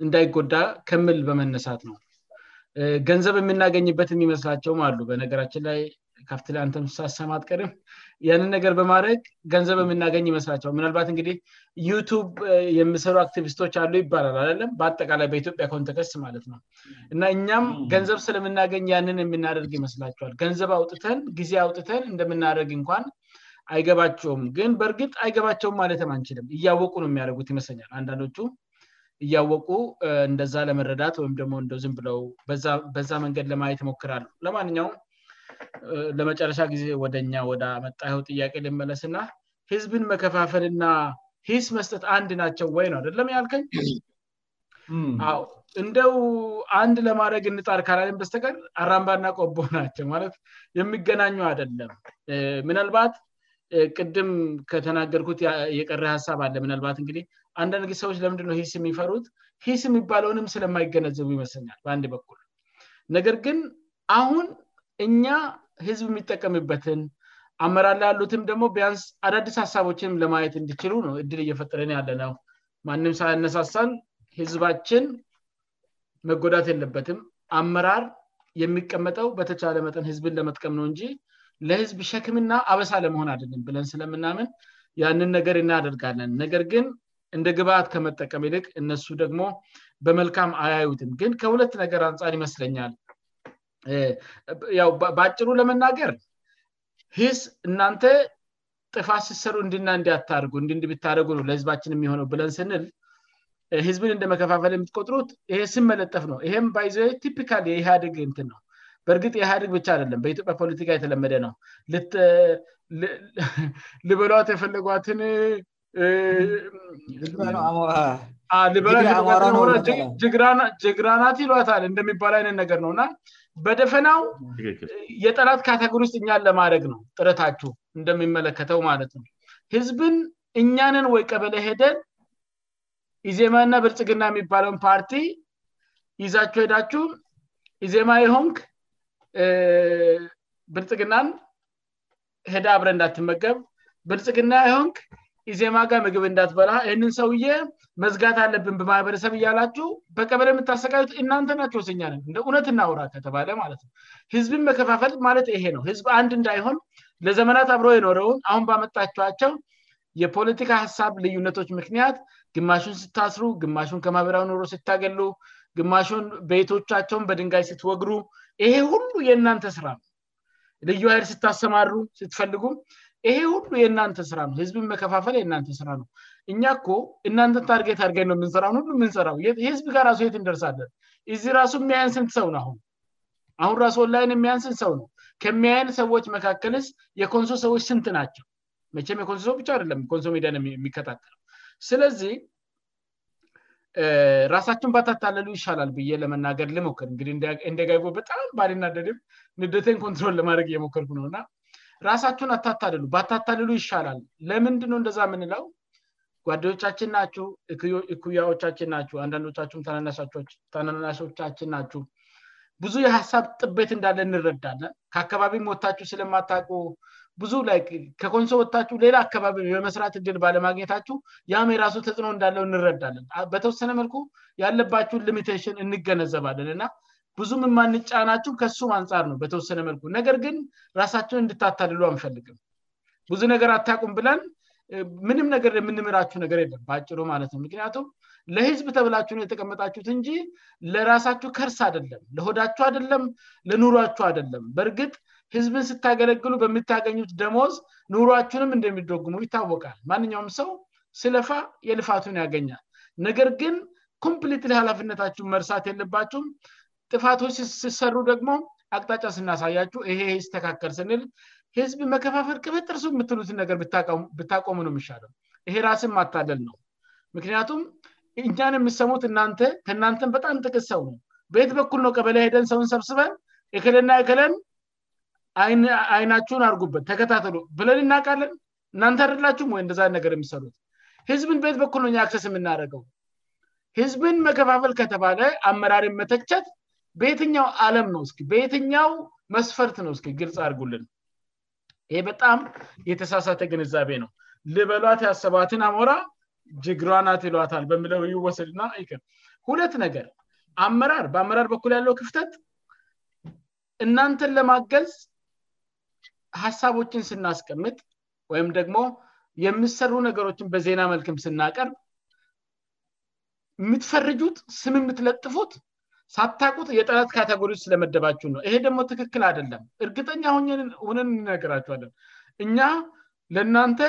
እንዳይጎዳ ከምል በመነሳት ነው ገንዘብ የምናገኝበት የሚመስላቸውም አሉ በነገራችን ላይ ካፍትላአንተምስሳ ሰማትቀርም ያንን ነገር በማድረግ ገንዘብ የምናገኝ ይመስላቸዋል ምናልባት እንግዲህ ዩቱብ የምሰሩ አክቲቪስቶች አሉ ይባላል አደለም በአጠቃላይ በኢትዮጵያ ከሆንተከስ ማለት ነው እና እኛም ገንዘብ ስለምናገኝ ያንን የምናደርግ ይመስላቸዋል ገንዘብ አውጥተን ጊዜ አውጥተን እንደምናደርግ እንኳን አይገባቸውም ግን በእርግጥ አይገባቸውም ማለትም አንችልም እያወቁ ነው የሚያደርጉት ይመስለኛል አንዳንዶቹ እያወቁ እንደዛ ለመረዳት ወይም ደግሞ እንደዚም ብለው በዛ መንገድ ለማየት ሞክራሉ ለማውም ለመጨረሻ ጊዜ ወደእኛ ወደ መጣየው ጥያቄ ልመለስእና ህዝብን መከፋፈል ና ስ መስጠት አንድ ናቸው ወይ ነው አደለም ያልከኝ አ እንደው አንድ ለማድረግ እንጣር ካላን በስተቀር አራምባእና ቆቦ ናቸው ማለት የሚገናኙ አደለም ምናልባት ቅድም ከተናገርኩት የቀረ ሀሳብ አለ ምናልባት እንግዲህ አንዳንድ ጊ ሰች ለምንድነ ስ የሚፈሩት ስ የሚባለውንም ስለማይገነዘቡ ይመስለኛል በአንድ በኩል ነገር ግን አሁን እኛ ህዝብ የሚጠቀምበትን አመራር ላያሉትም ደግሞ ቢያንስ አዳዲስ ሀሳቦችንም ለማየት እንዲችሉ እድል እየፈጥረን ያለ ነው ማንም ሳያነሳሳን ህዝባችን መጎዳት የለበትም አመራር የሚቀመጠው በተቻለ መጠን ህዝብን ለመጥቀም ነው እንጂ ለህዝብ ሸክምና አበሳ ለመሆን አደለም ብለን ስለምናምን ያንን ነገር እናደርጋለን ነገር ግን እንደ ግብአት ከመጠቀም ይልቅ እነሱ ደግሞ በመልካም አያዩትም ግን ከሁለት ነገር አንፃር ይመስለኛል ያው በአጭሩ ለመናገር ህስ እናንተ ጥፋት ሲሰሩ እንድና እንዲታርጉ እንድንድቢታደረጉ ነ ለህዝባችን ሆነው ብለን ስንል ህዝብን እንደመከፋፈል የምትቆጥሩት ይሄ ስመለጠፍ ነው ይሄም ባይዘ ቲፒካል የኢህአግ ንትን ነው በእርግጥ የደግ ብቻ አደለም በኢትዮጵያ ፖለቲካ የተለመደ ነው ልበሏት የፈለጓትንልበጅግራናት ይሏታል እንደሚባሉ አይነት ነገር ነውና በደፈናው የጠራት ከአተገሪ ውስጥ እኛን ለማድረግ ነው ጥረታችሁ እንደሚመለከተው ማለት ነው ህዝብን እኛንን ወይ ቀበለ ሄደ ኢዜማና ብርጽግና የሚባለውን ፓርቲ ይዛችሁ ሄዳችው ኢዜማ ይሆን ብርጽግናን ሄደ አብረ እንዳትመገብ ብርጽግና ይሆን ኢዜማ ጋር ምግብ እንዳትበላሃ ይህንን ሰውየ መዝጋት አለብን በማህበረሰብ እያላቸው በቀበለ የምታሰጋዩት እናንተ ናቸው ስኛ ነን እንደ እውነትና ውራ ከተባለ ማለትነው ህዝብን መከፋፈል ማለት ይሄ ነው ህዝብ አንድ እንዳይሆን ለዘመናት አብረ የኖረውን አሁን በመጣቸዋቸው የፖለቲካ ሀሳብ ልዩነቶች ምክንያት ግማሹን ስታስሩ ግማሹን ከማህበራዊ ኑሮ ሲታገሉ ግማሹን ቤቤቶቻቸውን በድንጋይ ሲትወግሩ ይሄ ሁሉ የእናንተ ስራ ነው ልዩ አህል ስታሰማሩ ስትፈልጉም ይሄ ሁሉ የእናንተ ስራ ነውህዝብን መከፋፈል የእናንተ ስራ ነው እኛ ኮ እናንተን ታርገ ታርጋኝ ነው የምንሰራአሁን ሁሉ የምንሰራው ህዝብ ጋር ሱየትንደርሳለን እዚ ራሱ የሚያየን ስንት ሰው ነአሁን አሁን ራይን የሚያንስንት ሰው ነው ከሚያየን ሰዎች መካከልስ የኮንሶ ሰዎች ስንት ናቸው መ የኮንሶ ሰው ብቻአደለምንሶዲነየሚ ስለዚህ ራሳችሁን ባታታልሉ ይሻላል ብ ለመናገር ልሞክር እንግእንደጋይጎ በጣም ባናደድም ንደተን ኮንትሮል ለማድረግ እየሞከር ነውና ራሳሁን አታታታታልሉ ይሻላል ለምንድ እንደዛምንለው ጓዴዮቻችን ናችሁ እኩያዎቻችን ናችሁ አንዳንዶቻች ተናናሾቻችን ናችሁ ብዙ የሀሳብ ጥበት እንዳለን እንረዳለን ከአካባቢም ወታችሁ ስለማታቁ ብዙ ላይ ከኮንሶ ወታችሁ ሌላ አካባቢ የመስራት እድል ባለማግኘታችሁ ያም የራሱ ተጽዕኖ እንዳለው እንረዳለን በተወሰነ መልኩ ያለባችው ሊሚቴሽን እንገነዘባለን እና ብዙም ማንጫ ናችው ከሱም አንፃር ነው በተወሰነ መልኩ ነገር ግን ራሳቸን እንድታታልሉ አምፈልግም ብዙ ነገር አታቁም ብለን ምንም ነገር የምንምራችሁ ነገር የለም በአጭሩ ማለት ነው ምክንያቱም ለህዝብ ተብላችሁ ነ የተቀመጣችሁት እንጂ ለራሳችሁ ከርስ አደለም ለሆዳችሁ አደለም ለኑሯችሁ አደለም በእርግጥ ህዝብን ስታገለግሉ በምታገኙት ደመዝ ኑሯችሁንም እንደሚደጉሙ ይታወቃል ማንኛውም ሰው ስለፋ የልፋቱን ያገኛል ነገር ግን ኮምፕሊትላ ኃላፍነታችሁ መርሳት የለባችሁም ጥፋቶች ስሰሩ ደግሞ አቅጣጫ ስናሳያችሁ ይሄ ዝ ተካከል ስንል ህዝብ መከፋፈል ከጥርሰ የምትሉትን ነገር ብታቆሙ ነው ሚሻለ ይሄ ራስ አታለል ነው ምክንያቱም እኛን የሚሰሙት እናተ ከናንተን በጣም ጥቅት ሰው ነው በየት በኩል ነው ቀበላሄደን ሰውን ሰብስበን የክለና የክለን አይናችሁን አርጉበት ተከታተሉ ብለን እናቃለን እናተ አረላችሁ ወይደ ነገር የሚሰት ህዝብን በየትበኩ ነው ክሰስ የምናደረገው ህዝብን መከፋፈል ከተባለ አመራሪ መተክቸት በየተኛው አለም ነው እስ በየተኛው መስፈርት ነው እስ ግልጽ አርጉልን ይህ በጣም የተሳሳተ ግንዛቤ ነው ልበሏት የአሰባትን አሞራ ጅግሯ ናት ይሏዋታል በምለው እወሰድ ና ይም ሁለት ነገር አመራር በአመራር በኩል ያለው ክፍተት እናንተን ለማገዝ ሀሳቦችን ስናስቀምጥ ወይም ደግሞ የምሰሩ ነገሮችን በዜና መልክም ስናቀርብ የምትፈርጁት ስም የምትለጥፉት ሳታቁት የጠናት ካቴጎሪዎች ስለመደባችሁ ነው ይሄ ደግሞ ትክክል አደለም እርግጠኛ ሁን ሁነን እንነገራችኋለን እኛ ለእናንተ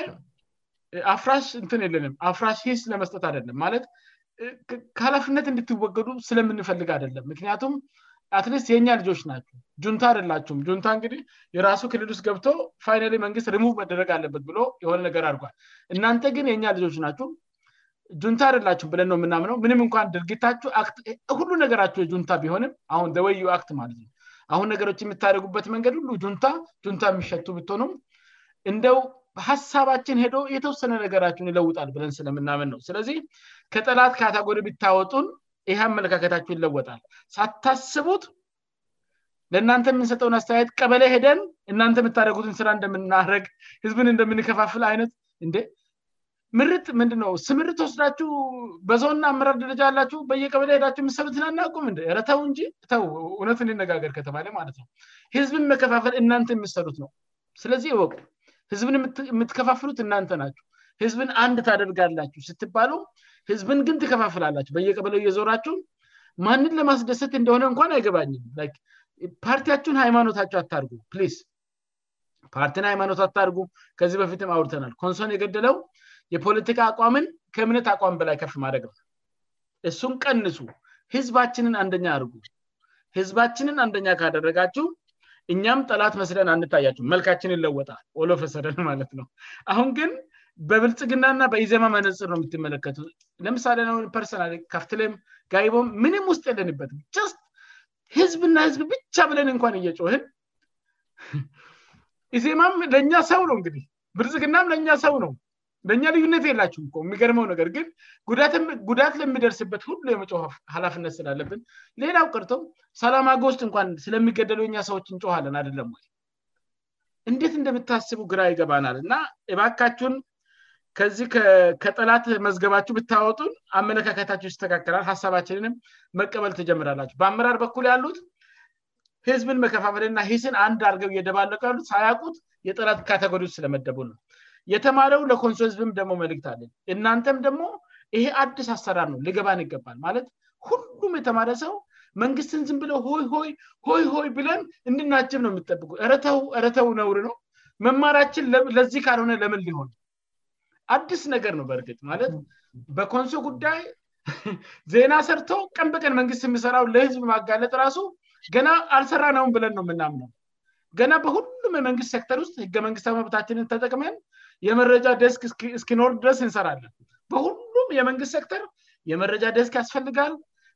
አፍራሽ እንትን የለንም አፍራሽ ስ ለመስጠት አደለም ማለት ከሀላፍነት እንድትወገዱ ስለምንፈልግ አደለም ምክንያቱም አትሊስት የእኛ ልጆች ናቸሁ ጁንታ አደላችሁም ጁንታ እንግዲህ የራሱ ክልዱስ ገብቶ ፋይናሌ መንግስት ርሙቭ መደረግ አለበት ብሎ የሆነ ነገር አርጓል እናንተ ግን የኛ ልጆች ናቸሁ ጁንታ አደላችሁ ብለን ነው የምናምነው ምንም እንኳን ድርጊታችሁ ት ሁሉ ነገራቸሁ ጁንታ ቢሆንም አሁን ዘወዩ አት ማለት ነ አሁን ነገሮች የምታደጉበት መንገድ ሁሉ ጁታ ጁታ የሚሸቱ ብትሆኑም እንደው ሀሳባችን ሄዶ እየተወሰነ ነገራችሁን ይለውጣል ብለን ስለምናምን ነው ስለዚህ ከጠላት ከአታጎሪ ቢታወጡን ይህ አመለካከታችሁ ይለወጣል ሳታስቡት ለእናንተ የምንሰጠውን አስተያየት ቀበለ ሄደን እናንተ የምታደጉትን ስራ እንደምናደረግ ህዝብን እንደምንከፋፍል አይነት ምርጥ ምንድነው ስምርጥ ወስዳችሁ በዘውና አመራር ደረጃ አላችሁ በየቀበለ ሄዳቸው የምሰሩት ናቁም ረተው እንጂ ተው እውነቱ ነጋገር ከተባለማትነው ህዝብን መከፋፈል እናንተ የምሰሩት ነው ስለዚህ ይወቁ ህዝብን የምትከፋፍሉት እናንተ ናችው ህዝብን አንድ ታደርግላችሁ ስትባሉ ህዝብን ግን ትከፋፍላላችሁ በየቀበለ እየዞራችው ማንን ለማስደሰት እንደሆነ እንኳን አይገባኝንም ፓርቲያችሁን ሃይማኖታችሁ አታርጉ ፕ ፓርቲን ሃይማኖት አታርጉ ከዚህ በፊትም አውድተናልኮንሰን የገደለው የፖለቲካ አቋምን ከእምነት አቋም በላይ ከፍ ማድደግም እሱም ቀንሱ ህዝባችንን አንደኛ አርጉ ህዝባችንን አንደኛ ካደረጋችሁ እኛም ጠላት መስደን አንታያችሁ መልካችን ይለወጣ ኦሎፈሰደን ማለት ነው አሁን ግን በብልጽግናና በኢዜማ መነጽር ነው የሚትመለከቱት ለምሳሌ ፐርሰን ካፍትም ጋይቦም ምንም ውስጥ የለንበትም ስት ህዝብና ህዝብ ብቻ ብለን እንኳን እየጮህን ኢዜማም ለእኛ ሰው ነው እንግዲህ ብልጽግናም ለእኛ ሰው ነው በእኛ ልዩነት የላችሁ የሚገርመው ነገር ግን ጉዳት ለሚደርስበት ሁሉ የመጮ ሀላፍነት ስላለብን ሌላው ቅርቶ ሳላማገውስጥ እንኳን ስለሚገደሉ ኛ ሰዎችንጮኋለን አደለም ወይ እንዴት እንደምታስቡ ግራ ይገባናል እና ባካችሁን ከዚህ ከጠላት መዝገባችሁ ብታወጡን አመለካከታቸው ይስተካከላል ሀሳባችንንም መቀበል ትጀምራላቸሁ በአመራር በኩል ያሉት ህዝብን መከፋፈልና ስን አንድ አድርገው እየደባለቀው ያሉት ሳያውቁት የጠላት ካቴጎሪውስጥ ስለመደቡ ነው የተማረው ለኮንሶ ህዝብም ደግሞ መልክት አለን እናንተም ደግሞ ይሄ አድስ አሰራር ነው ልገባን ይገባል ማለት ሁሉም የተማረ ሰው መንግስትን ዝን ብለው ሆይ ሆይ ሆይ ሆይ ብለን እንድናጅብ ነው የሚጠብቁ ረተው ነውር ነው መማራችን ለዚ ካልሆነ ለምን ሊሆን አድስ ነገር ነው በእርግጥ ማለት በኮንሶ ጉዳይ ዜና ሰርተ ቀን በቀን መንግስት የሚሰራው ለህዝብ ማጋለጥ ራሱ ገና አልሰራነውን ብለን ነ የምናምነው ገና በሁሉም የመንግስት ሴክተር ውስጥ ህገ መንግስታዊ መብታችንን ተጠቅመል የመረጃ ደስክ ስኪኖል ድረስ እንሰራለን በሁሉም የመንግስት ሰክተር የመረጃ ደስክ ያስፈልጋል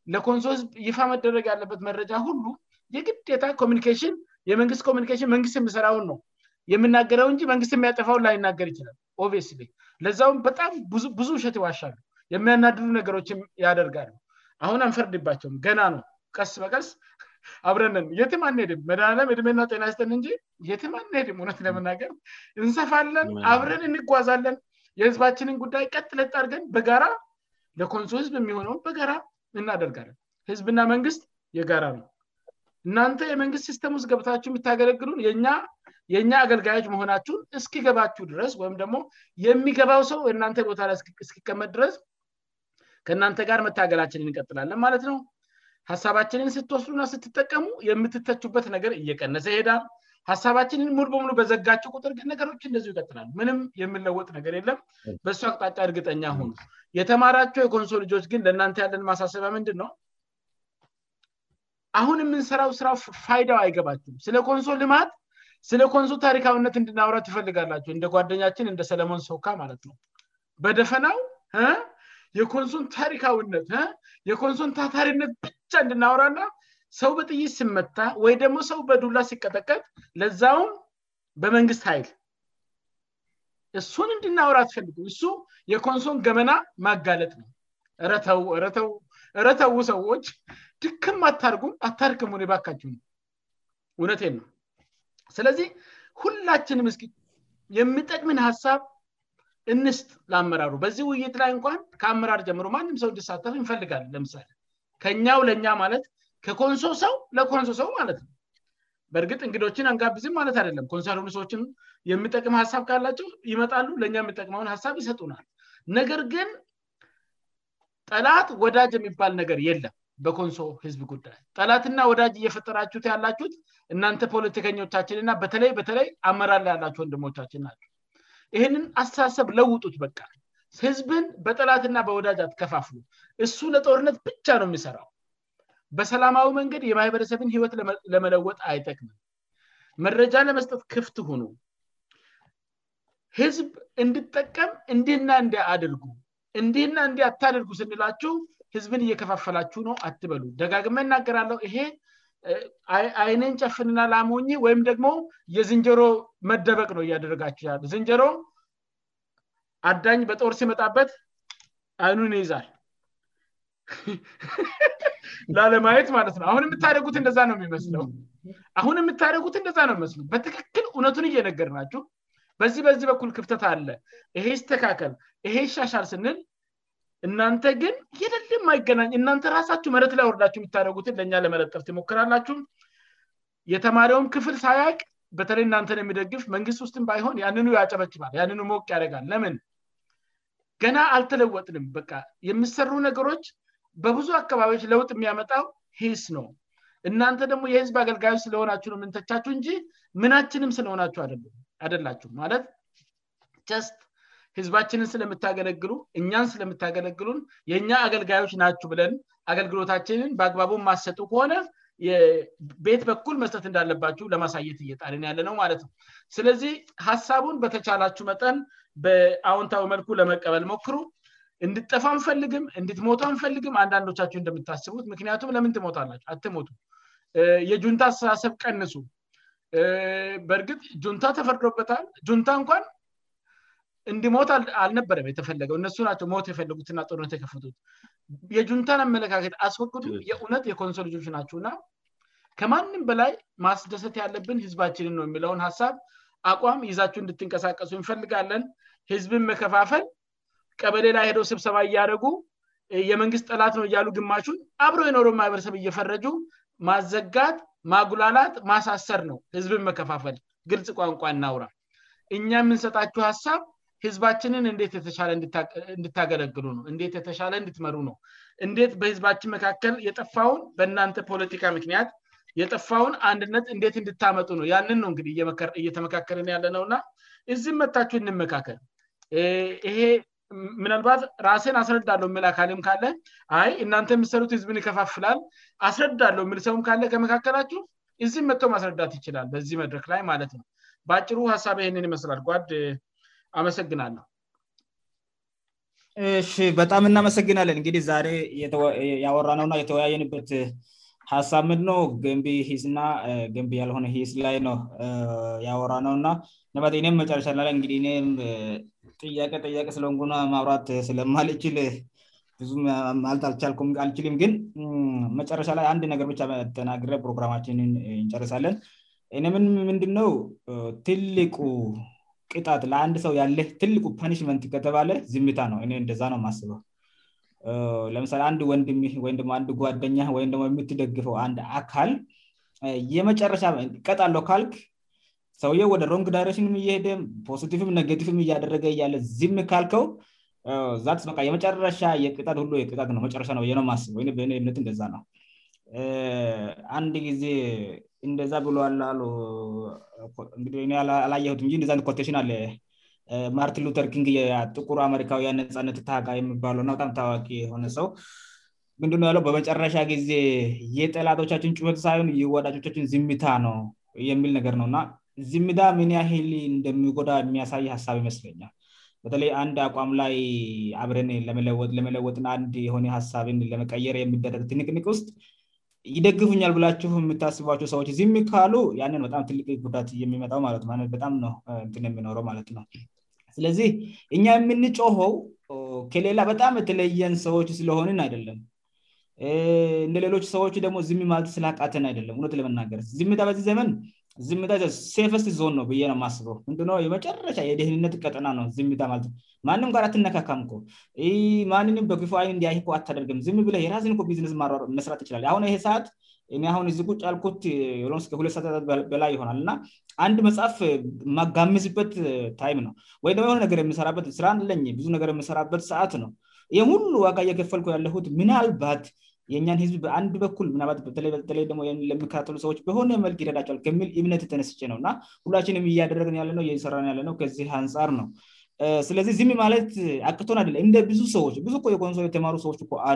ለኮንሶ ህዝብ ይፋ መደረግ ያለበት መረጃ ሁሉ የግዴታ ኮሚኒሽን የመንግስት ኮሚኒሽን መንግስት የሚሰራውን ነው የምናገረው እን መንግስት የሚያጠፋውን ላይናገር ይችላል ኦስ ለዚውም በጣም ብዙ ውሸት ይዋሻሉ የሚያናድዱ ነገሮችም ያደርጋሉ አሁን አንፈርድባቸውም ገና ነው ቀስ በቀስ አብረንን የት ማን ድም መድለም ዕድሜና ጤናስተን እንጂ የት ማን ሄድም ሁነት ለመናገር እንሰፋለን አብረን እንጓዛለን የህዝባችንን ጉዳይ ቀጥለትጣርገን በጋራ ለኮንሶ ህዝብ የሚሆነውን በጋራ እናደርጋለን ህዝብና መንግስት የጋራ ነው እናንተ የመንግስት ሲስተምስጥ ገብታችሁ የሚታገለግሉን የእኛ አገልጋዮች መሆናችሁን እስኪገባችሁ ድረስ ወይም ደግሞ የሚገባው ሰው እናንተ ቦታ ላይ እስኪቀመድ ድረስ ከእናንተ ጋር መታገላችን እንቀጥላለን ማለት ነው ሀሳባችንን ስትወስሉእና ስትጠቀሙ የምትተቹበት ነገር እየቀነሰ ይሄዳል ሀሳባችንን ሙሉ በሙሉ በዘጋቸው ቁጥርግ ነገሮች እደዚ ይቀጥላል ምንም የምለወጥ ነገር የለም በሱ አቅጣጫ እርግጠኛ ሁኑ የተማራቸው የኮንሶ ልጆች ግን ለእናንተ ያለን ማሳሰብምንድን ነው አሁን የምንሰራው ስራ ፋይዳው አይገባችሁም ስለ ኮንሶ ልማት ስለ ኮንሶ ታሪካዊነት እንድናብረ ትፈልጋላቸሁ እንደ ጓደኛችን እንደ ሰለሞን ሶካ ማለት ነው በደፈናው የኮንሶን ታሪካዊነት የኮንሶን ታታሪነት እንድናወራላ ሰው በጥይት ስመታ ወይ ደግሞ ሰው በዱላ ሲቀጠቀጥ ለዛውም በመንግስት ኃይል እሱን እንድናወረ አትፈልጉም እሱ የኮንሶን ገመና ማጋለጥ ነው ረተዉ ሰዎች ድክም አታርጉም አታርክሙን የባካችሁ እውነቴን ነው ስለዚህ ሁላችንም የሚጠቅምን ሀሳብ እንስጥ ለአመራሩ በዚህ ውይይት ላይ እንኳን ከአመራር ጀምሮ ማንም ሰው እንድሳተፍ እንፈልጋልን ለምሳሌ ከኛው ለእኛ ማለት ከኮንሶ ሰው ለኮንሶ ሰው ማለት ነው በእርግጥ እንግዶችን አንጋብዝም ማለት አደለም ኮንሶሆኑ ሰዎችን የሚጠቅም ሀሳብ ካላቸው ይመጣሉ ለእኛ የሚጠቅመውን ሀሳብ ይሰጡናል ነገር ግን ጠላት ወዳጅ የሚባል ነገር የለም በኮንሶ ህዝብ ጉዳይ ጠላትና ወዳጅ እየፈጠራችሁት ያላችሁት እናንተ ፖለቲከኞቻችንእና በተለይ በተለይ አመራል ያላቸሁ ወንድሞቻችን ናቸሁ ይህንን አስተሳሰብ ለውጡት በቃል ህዝብን በጠላትና በወዳጅ አትከፋፍሉ እሱ ለጦርነት ብቻ ነው የሚሰራው በሰላማዊ መንገድ የማህበረሰብን ህይወት ለመለወጥ አይጠቅምም መረጃን ለመስጠት ክፍት ሁኑ ህዝብ እንድጠቀም እንድህና እንዲ አድርጉ እንዲህና እንዲ አታደርጉ ስንላችሁ ህዝብን እየከፋፈላችሁ ነው አትበሉ ደጋግመ እናገራለው ይሄ አይንን ጨፍንና ላሞኝ ወይም ደግሞ የዝንጀሮ መደበቅ ነው እያደርጋችው ዝንጀሮ አዳኝ በጦር ሲመጣበት አይኑ ይይዛል ላለማየት ማለት ነው አሁን የምታደጉት እንደዛ ነው የሚመስለው አሁን የምታደጉት ንደዛ ነው የሚመስሉ በትክክል እውነቱን እየነገርናችሁ በዚህ በዚህ በኩል ክብተት አለ ይሄ ይተካከል ይሄ ይሻሻል ስንል እናንተ ግን የለልም አይገናኝ እናንተ ራሳቸሁ መረት ላይወርዳቸሁ የሚታደጉትን ለእኛ ለመለጠፍ ይሞከራላችሁን የተማሪውም ክፍል ሳያቅ በተለይ እናንተን የሚደግፍ መንግስት ውስጥን ባይሆን ያን ያጨበችፋል ን ሞቅ ያደጋል ለምን ገና አልተለወጥንም በ የምሰሩ ነገሮች በብዙ አካባቢዎች ለውጥ የሚያመጣው ሂስ ነው እናንተ ደግሞ የህዝብ አገልጋዮች ስለሆናቸሁ ነው የምንተቻችሁ እንጂ ምናችንም ስለሆናቸሁ አአደላችሁ ማለት ቸስት ህዝባችንን ስለምታገለግሉ እኛን ስለምታገለግሉን የእኛ አገልጋዮች ናችሁ ብለን አገልግሎታችንን በአግባቡ ማሰጡ ከሆነ ቤት በኩል መስጠት እንዳለባቸው ለማሳየት እየጣን ያለ ነው ማለት ነው ስለዚህ ሀሳቡን በተቻላችሁ መጠን በአዎንታዊ መልኩ ለመቀበል ሞክሩ እንድጠፋ አንፈልግም እንድትሞቱ አንፈልግም አንዳንዶቻቸው እንደምታስቡት ምክንያቱም ለምን ትሞታል ናቸ አትሞቱ የጁንታ አስተሳሰብ ቀንሱ በእርግጥ ጁንታ ተፈርዶበታል ጁንታ እንኳን እንድሞት አልነበረም የተፈለገው እነሱናቸው ሞት የፈልጉትና ነት የፍቱት የጁንታን አመለካከት አስወግዱ የእውነት የኮንሶል ጆች ናቸሁእና ከማንም በላይ ማስደሰት ያለብን ህዝባችንን ነው የሚለውን ሀሳብ አቋም ይዛችሁ እንድትንቀሳቀሱ ይንፈልጋለን ህዝብን መከፋፈል ቀበሌ ላይ ሄደው ስብሰባ እያደጉ የመንግስት ጠላት ነው እያሉ ግማሹን አብረ የኖሮ ማህበረሰብ እየፈረጁ ማዘጋጥ ማጉላላት ማሳሰር ነው ህዝብን መከፋፈል ግልጽ ቋንቋ እናውራ እኛ የምንሰጣችው ሀሳብ ህዝባችንን እንድታገለግሉ የተሻለ ንድትመሩ ነው እንት በህዝባችን መካከል የጠፋውን በእናንተ ፖለቲካ ምክንያት የጠፋውን አንድነት እንዴት እንድታመጡ ነው ያንን ነው እንግዲህ እየተመካከልን ያለ ነውና እዚም መታቸሁ እንመካከል ይሄ ምናልባት ራሴን አስረዳለሁ የሚል አካልም ካለ አይ እናንተ የምሰሉት ህዝብን ይከፋፍላል አስረዳለሁ የሚል ሰውም ካለ ከመካከላችሁ እዚህም መጥቶ ማስረዳት ይችላል በዚህ መድረክ ላይ ማለት ነው በአጭሩ ሀሳብ ይህንን ይመስላል ጓድ አመሰግናለሁ በጣም እናመሰግናለን እንግዲህ ዛሬ ያወራ ነውና የተወያየንበት ሀሳብ ምድ ነው ገንቢ ና ገንቢ ያልሆነ ስ ላይ ነው ያወራ ነውና ም መጨረሻላለን እንዲህም ጥያቄ ጥያቄ ስለወንጎና ማብራት ስለማል ይችል ብዙ ማለት አልልኩም አልችልም ግን መጨረሻ ላይ አንድ ነገር ብ መተናግረ ፕሮግራማችንን እንጨርሳለን እኔምን ምንድነው ትልቁ ቅጣት ለአንድ ሰው ያለ ትልቁ ፓንሽመንት ከተባለ ዝምታ ነው እ እንደዛ ነው ማስበው ለምሳሌ አንድ ወንድህ ወይምአንድ ጓደኛ ወይም የምትደግፈው አንድ አካል የመጨረሻ ቀጣለው ካልክ ሰውየው ወደ ሮንግ ዳይሬሽን እየሄደም ፖቲፍም ነገቲም እያደረገ እያለ ዝም ካልከው ዛትቃ የመጨረሻ የቅጣነምነነው አንድ ጊዜ እንደዛ ብሎአላየ ኮቴሽን ለ ማርቲን ተርኪንግ ቁሩ አሪካን ነፃነት የሚባበጣም ታዋቂ የሆነ ሰው ምንድ ያለው በመጨረሻ ጊዜ የጠላቶቻችን ት ሳሆን የቻችን ዝምታ ነው የሚል ነገር ነውና ዝምዳ ምን ያህል እንደሚጎዳ የሚያሳይ ሀሳብ ይመስለኛል በተለይ አንድ አቋም ላይ አብረን ለመለወጥ ን የሆ ሳብን ለመቀየር የሚደረግትንቅንቅ ውስጥ ይደግፉኛል ብላችሁ የምታስባቸው ሰዎች ዝ ካሉ ንበጣምጉዳት የሚመውማበም የኖረው ማለነው ስለዚህ እኛ የምንጮኸው ከሌላ በጣም የተለየን ሰዎች ስለሆንን አይደለም እንደሌሎች ሰዎች ደግሞ ዝ ማለ ስለቃትን አይደለምእነት ለመናገር ዝምዳ በዚህ ዘመን ዝምታ ሴፈስት ዞን ነው ብዬነው ማስበ እንድ የመጨረሻ የደህንነት ቀጠና ነው ዝምማለ ማንም ጋር ትነካከምኩ ማንንም በፎይ እንዲያ አታደርገም ዝም ብለ የራዝን ቢዝስ መስት ይችላልሁይሰት ሁን ዚቁጫልት ሁለሰበላይ ሆናልእና አንድ መጽፍ ማጋምዝበት ታይም ነው ወይደሞ ሆነር የምሰራበትራብ የምሰራበት ሰዓት ነው ይሁሉ ዋጋ እየከፈልኩ ያለሁት ምናልባት የእኛን ህዝብ በአንድ በኩል ምናባትተለይሞለሚከ ሰዎች በሆነ መልክ ይረዳቸዋል ከሚል እምነት ተነስጭ ነውእና ሁላችንም እያደረገንለሰራከዚህ አንፃር ነው ስለዚህ ዝም ማለት አቅቶን አደለ እንደ ብዙ ሰዎችሶ ተማሩሰአ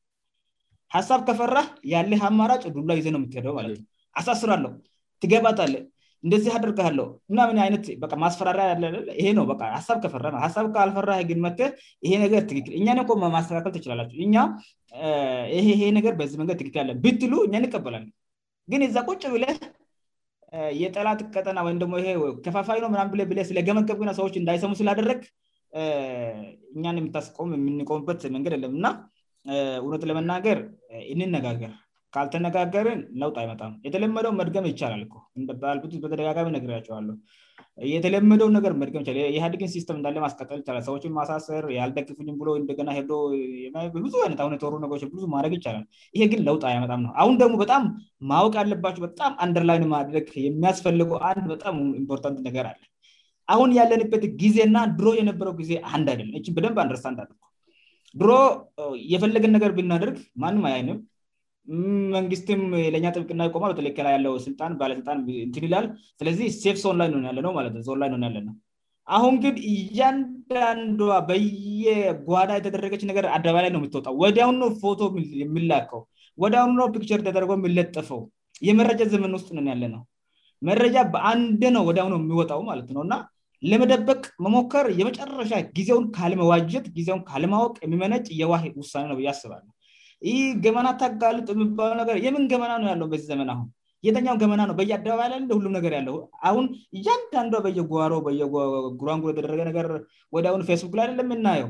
ሀሳብ ከፈራህ ያለ አማራጭ ዱላ ይዜነው የምትሄደውማለት ነው አሳስራለው ትገባታለ እንደዚህ አደርግለው ምናምንይነትማስፈራሪያ ይውሳ ፈራ ሳብ ከልፈራግንመ ይነእኛ ማስተካከልትችላላቸውእ ነገር በዚህመ ትልለን ብትሉ እኛንቀበላ ግን የዛ ቁጭ ብለ የጠላት ቀጠና ወይም ደሞ ይ ከፋፋይ ነው ምም ብብላ ስለገመገብ የሆ ሰዎች እንዳይሰሙ ስላደረግ እኛን የምታስቆም የምንቆሙበት መንገድ ለም እና እውነት ለመናገር እንነጋገር ካልተነጋገርን ነውጥ አይመጣም የተለመደው መድገመ ይቻላል በል በተደጋጋሚ ነገርቸዋለሁ የተለመደው ነገር መቀ ለ የኢህዲግን ሲስተም እንዳለ ማስቀጠል ይቻላል ሰዎችን ማሳሰር ያልደቅፍ ብሎ እንደገና ሄዶ ብዙይነሁየተሩ ነች ማድረግ ይቻላ ይሄ ግን ለውጥ መጣም ነው አሁን ደግሞ በጣም ማወቅ ያለባቸው በጣም አንደርላይን ማድረግ የሚያስፈልገው አንድ በጣም ኢምፖርታንት ነገር አለን አሁን ያለንበት ጊዜና ድሮ የነበረው ጊዜ አንድ አይች በደንብ አንደርስን አ ድሮ የፈለገን ነገር ብናደርግ ማንም አይንም መንግስትም ለእኛ ጥብቅ እናይቆማል በተለክላይ ያለው ልጣንባለጣን እንንይላል ስለዚህ ሴስንላይ ሆንያለዞንይሆያለው አሁን ግን እያንዳንዷ በየጓዳ የተደረገች ነገር አደባላይ ነው የሚትወጣው ወዲነ ፎቶ የሚላከው ወደነው ፒክቸር እተደረገው የሚለጠፈው የመረጃ ዘመን ውስጥ እሆን ያለ ነው መረጃ በአንድነው ወደነው የሚወጣው ማለት ነውእና ለመደበቅ መሞከር የመጨረሻ ጊዜውን ካለመዋጀት ጊዜውን ልማወቅ የሚመነጭ የዋ ሳ ነው ስባልነው ይህ ገመና ታጋልጥ ባነገር የምን ገመና ነው ያለው በዚህ ዘመንሁ የተኛው ገመና ነውበየአደባ ሁም ነገር ያለው ሁን እያንዳንዱ በሮጉን የደወደሁ ፌስቡክላይለ የምናየው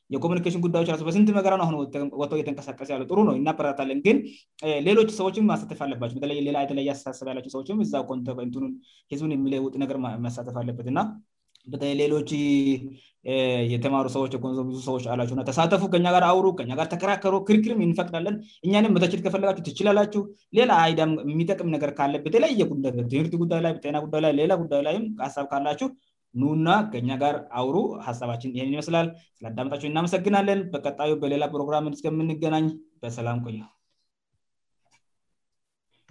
የኮሚኒኬሽን ጉዳዮች ራሱ በስንት መገራ ሁ ጥው እየተንቀሳቀ ያጥሩነው እናረታለን ግን ሌሎች ሰዎች ማሳተፍ አለባቸሁለተብ ያችዝቡን የሚለጥነ መሳተፍ አለበትና ሌሎች የተማሩ ሰ ዙሰች አላቸሁእ ተሳተፉ ከር አውሩ ር ተከራከሮ ክርክር እንፈቅዳለን እኛን መችት ከፈለጋቸሁ ትችላላችሁ ሌላ አይ የሚጠቅም ነገር ካለተለያትህርጉሌጉላ ሳብ ካላችሁ ኑና ገኛ ጋር አውሮ ሀሳባችን ይህን ይመስላል ስለ አዳመጣቸን እናመሰግናለን በቀጣዩ በሌላ ፕሮግራም ስከምንገናኝ በሰላም ቆኝ